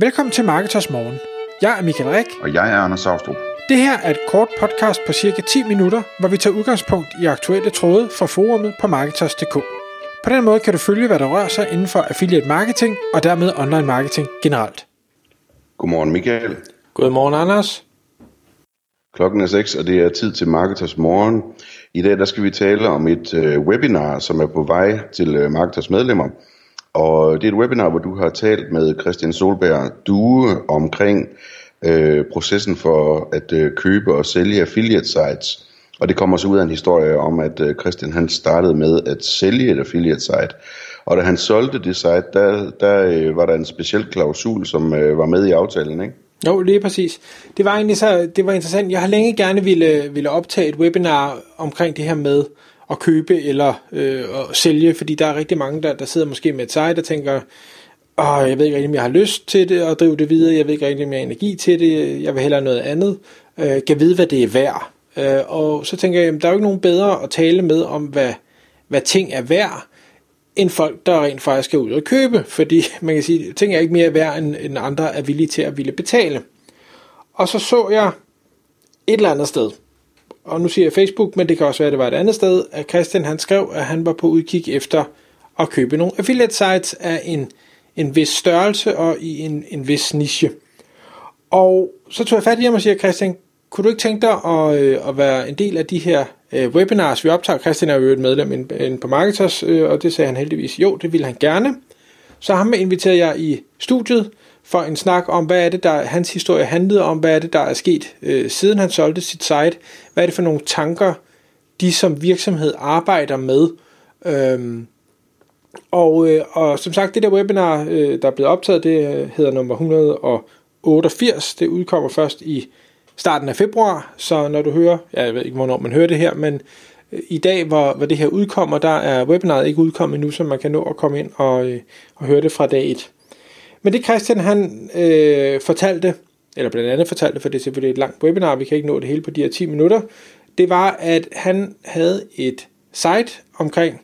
Velkommen til Marketers Morgen. Jeg er Michael Rik. Og jeg er Anders Saustrup. Det her er et kort podcast på cirka 10 minutter, hvor vi tager udgangspunkt i aktuelle tråde fra forumet på Marketers.dk. På den måde kan du følge, hvad der rører sig inden for affiliate marketing og dermed online marketing generelt. Godmorgen Michael. Godmorgen Anders. Klokken er 6, og det er tid til Marketers Morgen. I dag der skal vi tale om et øh, webinar, som er på vej til øh, Marketers medlemmer. Og det er et webinar, hvor du har talt med Christian Solberg Due omkring øh, processen for at øh, købe og sælge affiliate sites. Og det kommer så ud af en historie om, at øh, Christian han startede med at sælge et affiliate site. Og da han solgte det site, der, der øh, var der en speciel klausul, som øh, var med i aftalen, ikke? Jo, lige præcis. Det var egentlig så, det var interessant. Jeg har længe gerne ville, ville optage et webinar omkring det her med at købe eller øh, at sælge, fordi der er rigtig mange, der, der sidder måske med et site og tænker, Åh, jeg ved ikke rigtig, om jeg har lyst til det og drive det videre, jeg ved ikke rigtig, om jeg har energi til det, jeg vil hellere noget andet, øh, kan vide, hvad det er værd. Øh, og så tænker jeg, jamen, der er jo ikke nogen bedre at tale med om, hvad, hvad ting er værd, end folk, der rent faktisk skal ud og købe, fordi man kan sige, ting er ikke mere værd, end, end andre er villige til at ville betale. Og så så jeg et eller andet sted, og nu siger jeg Facebook, men det kan også være, at det var et andet sted, at Christian han skrev, at han var på udkig efter at købe nogle affiliate sites af en, en vis størrelse og i en, en vis niche. Og så tog jeg fat i ham og siger, Christian, kunne du ikke tænke dig at, øh, at være en del af de her øh, webinars, vi optager? Christian er jo et medlem inde på Marketers, øh, og det sagde han heldigvis, jo, det ville han gerne. Så ham inviterede jeg i studiet for en snak om, hvad er det, der hans historie handlede om, hvad er det, der er sket øh, siden han solgte sit site, hvad er det for nogle tanker, de som virksomhed arbejder med. Øhm, og, øh, og som sagt, det der webinar, øh, der er blevet optaget, det øh, hedder nummer 188. Det udkommer først i starten af februar, så når du hører, ja, jeg ved ikke, hvornår man hører det her, men øh, i dag, hvor, hvor det her udkommer, der er webinaret ikke udkommet endnu, så man kan nå at komme ind og, øh, og høre det fra dag 1. Men det Christian han øh, fortalte, eller blandt andet fortalte, for det er selvfølgelig et langt webinar, vi kan ikke nå det hele på de her 10 minutter, det var, at han havde et site omkring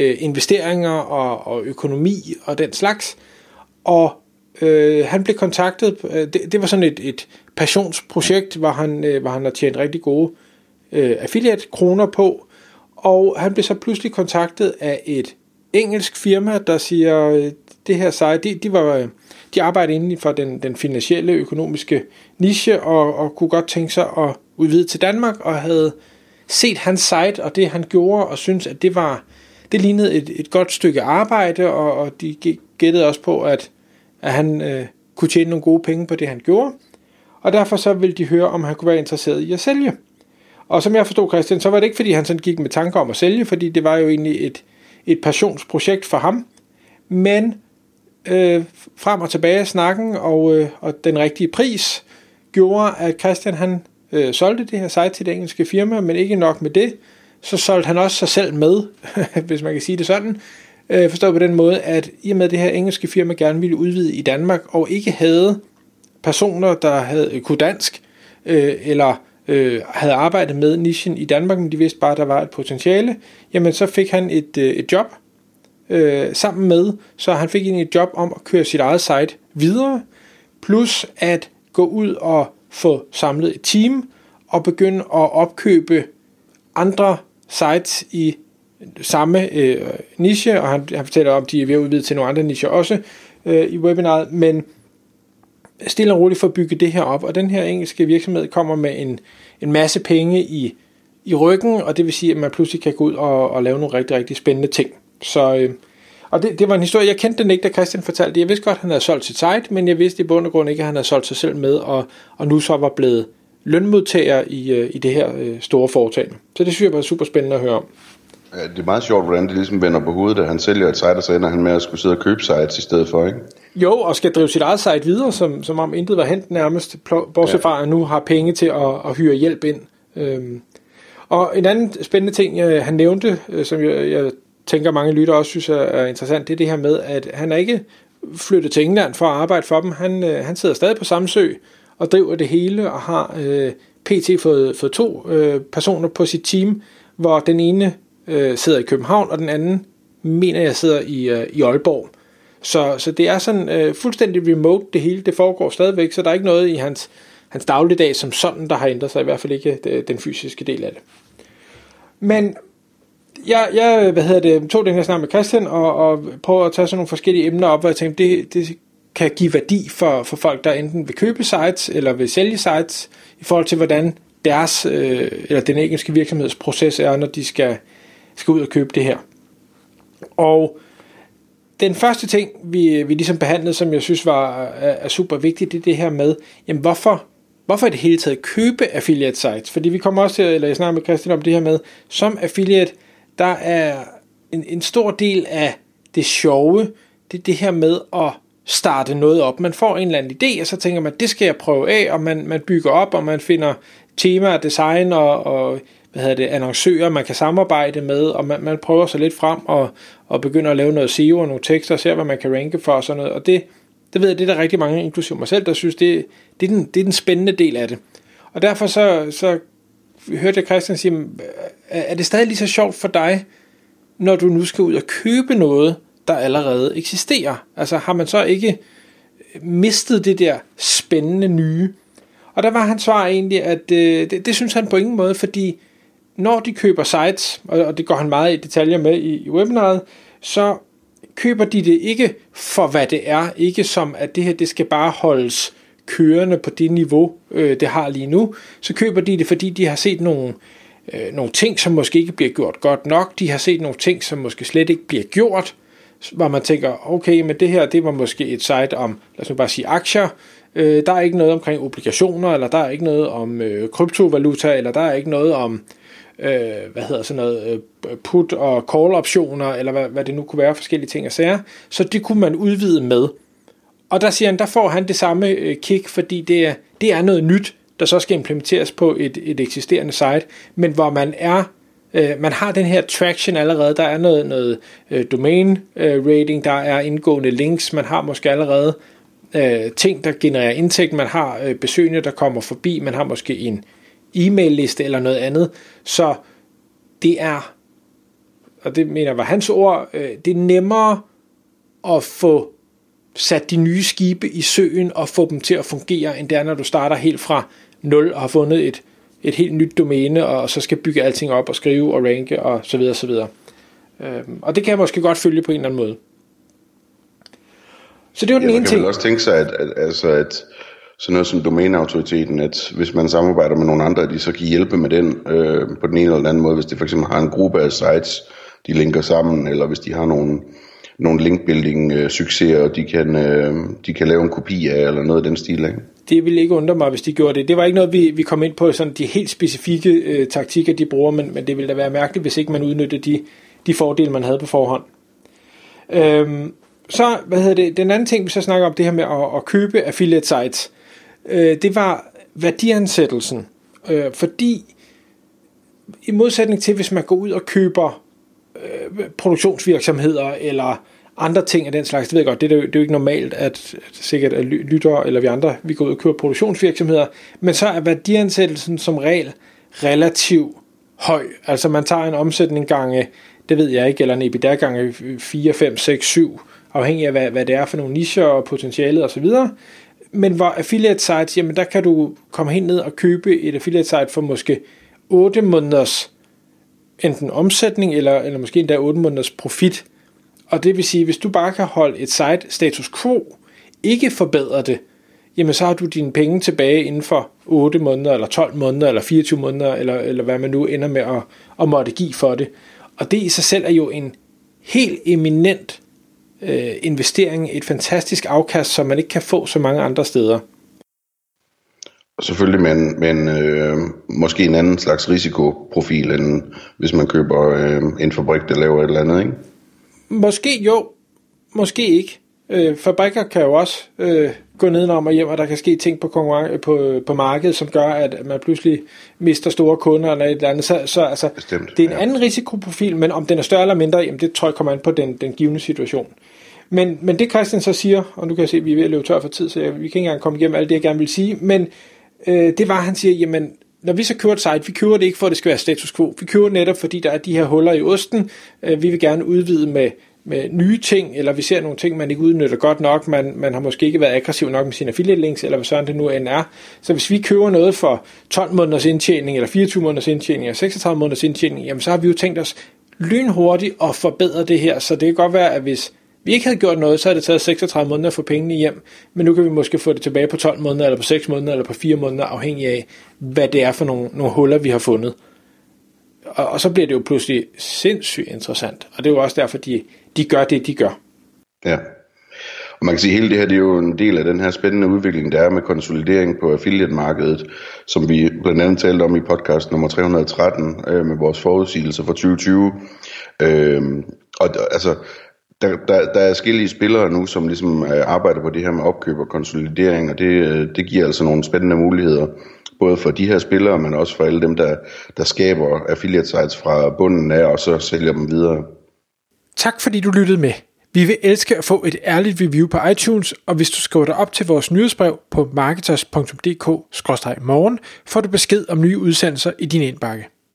øh, investeringer og, og økonomi og den slags, og øh, han blev kontaktet, øh, det, det var sådan et, et passionsprojekt, hvor han, øh, hvor han har tjent rigtig gode øh, affiliate-kroner på, og han blev så pludselig kontaktet af et engelsk firma, der siger, øh, det her site, de, de, var, øh, de arbejder inden for den, den finansielle økonomiske niche, og, og kunne godt tænke sig at udvide til Danmark, og havde set hans site og det han gjorde, og synes at det var det lignede et, et godt stykke arbejde, og, og de gættede også på, at, at han øh, kunne tjene nogle gode penge på det, han gjorde. Og derfor så ville de høre, om han kunne være interesseret i at sælge. Og som jeg forstod Christian, så var det ikke, fordi han sådan gik med tanker om at sælge, fordi det var jo egentlig et, et passionsprojekt for ham. Men øh, frem og tilbage snakken og, øh, og den rigtige pris gjorde, at Christian han øh, solgte det her site til det engelske firma, men ikke nok med det, så solgte han også sig selv med, hvis man kan sige det sådan. Øh, forstået på den måde, at i og med det her engelske firma gerne ville udvide i Danmark, og ikke havde personer, der havde kunne dansk, øh, eller øh, havde arbejdet med nichen i Danmark, men de vidste bare, at der var et potentiale, jamen så fik han et, øh, et job øh, sammen med, så han fik egentlig et job om at køre sit eget site videre, plus at gå ud og få samlet et team, og begynde at opkøbe andre sites i samme øh, niche, og han, han fortæller om, at de er ved at udvide til nogle andre nicher også øh, i webinaret, men stille og roligt får bygget bygge det her op, og den her engelske virksomhed kommer med en, en masse penge i, i ryggen, og det vil sige, at man pludselig kan gå ud og, og lave nogle rigtig, rigtig spændende ting. Så, øh, og det, det var en historie, jeg kendte den ikke, da Christian fortalte det. Jeg vidste godt, at han havde solgt sit site, men jeg vidste i bund og grund ikke, at han havde solgt sig selv med, og, og nu så var blevet lønmodtager i, øh, i det her øh, store foretagende. Så det synes jeg var super spændende at høre om. Ja, det er meget sjovt, hvordan det ligesom vender på hovedet, at han sælger et site, og så ender han med at skulle sidde og købe sites i stedet for, ikke? Jo, og skal drive sit eget site videre, som, som om intet var hent nærmest, bortset fra, at nu har penge til at, at hyre hjælp ind. Øhm. Og en anden spændende ting, øh, han nævnte, øh, som jeg, jeg tænker mange lytter også synes er, er interessant, det er det her med, at han er ikke flyttet til England for at arbejde for dem. Han, øh, han sidder stadig på Samsø og driver det hele og har øh, pt. Fået, fået to øh, personer på sit team, hvor den ene øh, sidder i København, og den anden mener jeg sidder i, øh, i Aalborg. Så, så det er sådan øh, fuldstændig remote, det hele, det foregår stadigvæk, så der er ikke noget i hans, hans dagligdag som sådan, der har ændret sig, i hvert fald ikke det, den fysiske del af det. Men jeg, jeg hvad hedder det, tog den her snak med Christian, og, og prøvede at tage sådan nogle forskellige emner op, hvor jeg tænkte, det, det kan give værdi for, for folk, der enten vil købe sites, eller vil sælge sites, i forhold til, hvordan deres, øh, eller den engelske virksomhedsproces er, når de skal, skal ud og købe det her. Og den første ting, vi, vi ligesom behandlede, som jeg synes var er, er super vigtigt, det er det her med, jamen hvorfor, hvorfor i det hele taget købe affiliate sites? Fordi vi kommer også til, eller jeg snakker med Christian om det her med, som affiliate, der er en, en stor del af det sjove, det er det her med at starte noget op. Man får en eller anden idé, og så tænker man, det skal jeg prøve af, og man, man bygger op, og man finder tema, design og, og hvad hedder det, annoncører, man kan samarbejde med, og man, man prøver sig lidt frem og, og begynder at lave noget SEO og nogle tekster, og ser, hvad man kan ranke for og sådan noget. Og det, det ved jeg, det er der rigtig mange, inklusive mig selv, der synes, det, det, er, den, det er den spændende del af det. Og derfor så, så hørte jeg Christian sige, er det stadig lige så sjovt for dig, når du nu skal ud og købe noget, der allerede eksisterer? Altså har man så ikke mistet det der spændende nye? Og der var hans svar egentlig, at øh, det, det synes han på ingen måde, fordi når de køber sites, og det går han meget i detaljer med i, i webinaret, så køber de det ikke for hvad det er, ikke som at det her det skal bare holdes kørende på det niveau, øh, det har lige nu, så køber de det, fordi de har set nogle, øh, nogle ting, som måske ikke bliver gjort godt nok, de har set nogle ting, som måske slet ikke bliver gjort, hvor man tænker, okay, men det her, det var måske et site om, lad os nu bare sige aktier, øh, der er ikke noget omkring obligationer, eller der er ikke noget om øh, kryptovaluta, eller der er ikke noget om, øh, hvad hedder sådan noget, øh, put- og call-optioner, eller hvad, hvad det nu kunne være, forskellige ting og sager, så det kunne man udvide med. Og der siger han, der får han det samme øh, kick, fordi det er, det er noget nyt, der så skal implementeres på et, et eksisterende site, men hvor man er øh, man har den her traction allerede, der er noget, noget øh, domain øh, rating, der er indgående links, man har måske allerede øh, ting, der genererer indtægt, man har øh, besøgende, der kommer forbi, man har måske en e-mail liste eller noget andet, så det er, og det mener var hans ord, øh, det er nemmere at få sat de nye skibe i søen og få dem til at fungere, end det er, når du starter helt fra nul og har fundet et, et helt nyt domæne, og så skal bygge alting op og skrive og ranke og så videre, så videre. Øhm, og det kan jeg måske godt følge på en eller anden måde. Så det var den ja, ene ting. Man kan også tænke sig, at, at, altså, at sådan noget som domæneautoriteten, at hvis man samarbejder med nogle andre, de så kan hjælpe med den øh, på den ene eller den anden måde, hvis de for eksempel har en gruppe af sites, de linker sammen, eller hvis de har nogle, nogle linkbuilding øh, succeser, og de kan, øh, de kan lave en kopi af, eller noget af den stil, ikke? Det ville ikke undre mig, hvis de gjorde det. Det var ikke noget, vi, vi kom ind på, sådan de helt specifikke øh, taktikker, de bruger, men, men det ville da være mærkeligt, hvis ikke man udnyttede de, de fordele, man havde på forhånd. Øhm, så, hvad hedder det, den anden ting, vi så snakker om, det her med at, at købe affiliate sites, øh, øh, det var værdiansættelsen. Øh, fordi i modsætning til, hvis man går ud og køber øh, produktionsvirksomheder eller andre ting af den slags, det ved jeg godt, det er, jo, det er jo ikke normalt, at, at sikkert at lytter eller vi andre, vi går ud og køber produktionsvirksomheder, men så er værdiansættelsen som regel relativt høj. Altså man tager en omsætning gange, det ved jeg ikke, eller en EBITDA gange 4, 5, 6, 7, afhængig af hvad, hvad det er for nogle nischer og potentialet osv., men hvor affiliate sites, jamen der kan du komme hen ned og købe et affiliate site for måske 8 måneders enten omsætning, eller, eller måske endda 8 måneders profit. Og det vil sige, hvis du bare kan holde et site status quo, ikke forbedre det, jamen så har du dine penge tilbage inden for 8 måneder, eller 12 måneder, eller 24 måneder, eller, eller hvad man nu ender med at, at måtte give for det. Og det i sig selv er jo en helt eminent øh, investering, et fantastisk afkast, som man ikke kan få så mange andre steder. Selvfølgelig med en, med en øh, måske en anden slags risikoprofil, end hvis man køber øh, en fabrik, der laver et eller andet, ikke? Måske jo, måske ikke. Øh, fabrikker kan jo også øh, gå om og hjem, og der kan ske ting på, konkurren- på, på markedet, som gør, at man pludselig mister store kunder eller et eller andet. Så, så altså, Bestemt, det er en ja. anden risikoprofil, men om den er større eller mindre, jamen det tror jeg kommer an på den, den givende situation. Men, men det Christian så siger, og nu kan jeg se, at vi er ved at løbe tør for tid, så jeg, vi kan ikke engang komme igennem alt det, jeg gerne vil sige, men øh, det var, at han siger, jamen, når vi så kører et site, vi kører det ikke for, at det skal være status quo. Vi kører netop, fordi der er de her huller i osten. Øh, vi vil gerne udvide med med nye ting, eller vi ser nogle ting, man ikke udnytter godt nok, man, man har måske ikke været aggressiv nok med sine affiliate links, eller hvad sådan det nu end er. Så hvis vi køber noget for 12 måneders indtjening, eller 24 måneders indtjening, eller 36 måneders indtjening, jamen så har vi jo tænkt os lynhurtigt at forbedre det her, så det kan godt være, at hvis vi ikke havde gjort noget, så havde det taget 36 måneder at få pengene hjem, men nu kan vi måske få det tilbage på 12 måneder, eller på 6 måneder, eller på 4 måneder, afhængig af, hvad det er for nogle, nogle huller, vi har fundet. Og, og så bliver det jo pludselig sindssygt interessant, og det er jo også derfor, de, de gør det, de gør. Ja. Og man kan sige, at hele det her det er jo en del af den her spændende udvikling, der er med konsolidering på affiliate-markedet, som vi blandt andet talte om i podcast nummer 313 øh, med vores forudsigelser for 2020. Øh, og altså, der, der, der er forskellige spillere nu, som ligesom øh, arbejder på det her med opkøb og konsolidering, og det, øh, det giver altså nogle spændende muligheder, både for de her spillere, men også for alle dem, der, der skaber affiliate sites fra bunden af, og så sælger dem videre. Tak fordi du lyttede med. Vi vil elske at få et ærligt review på iTunes, og hvis du skriver dig op til vores nyhedsbrev på marketers.dk-morgen, får du besked om nye udsendelser i din indbakke.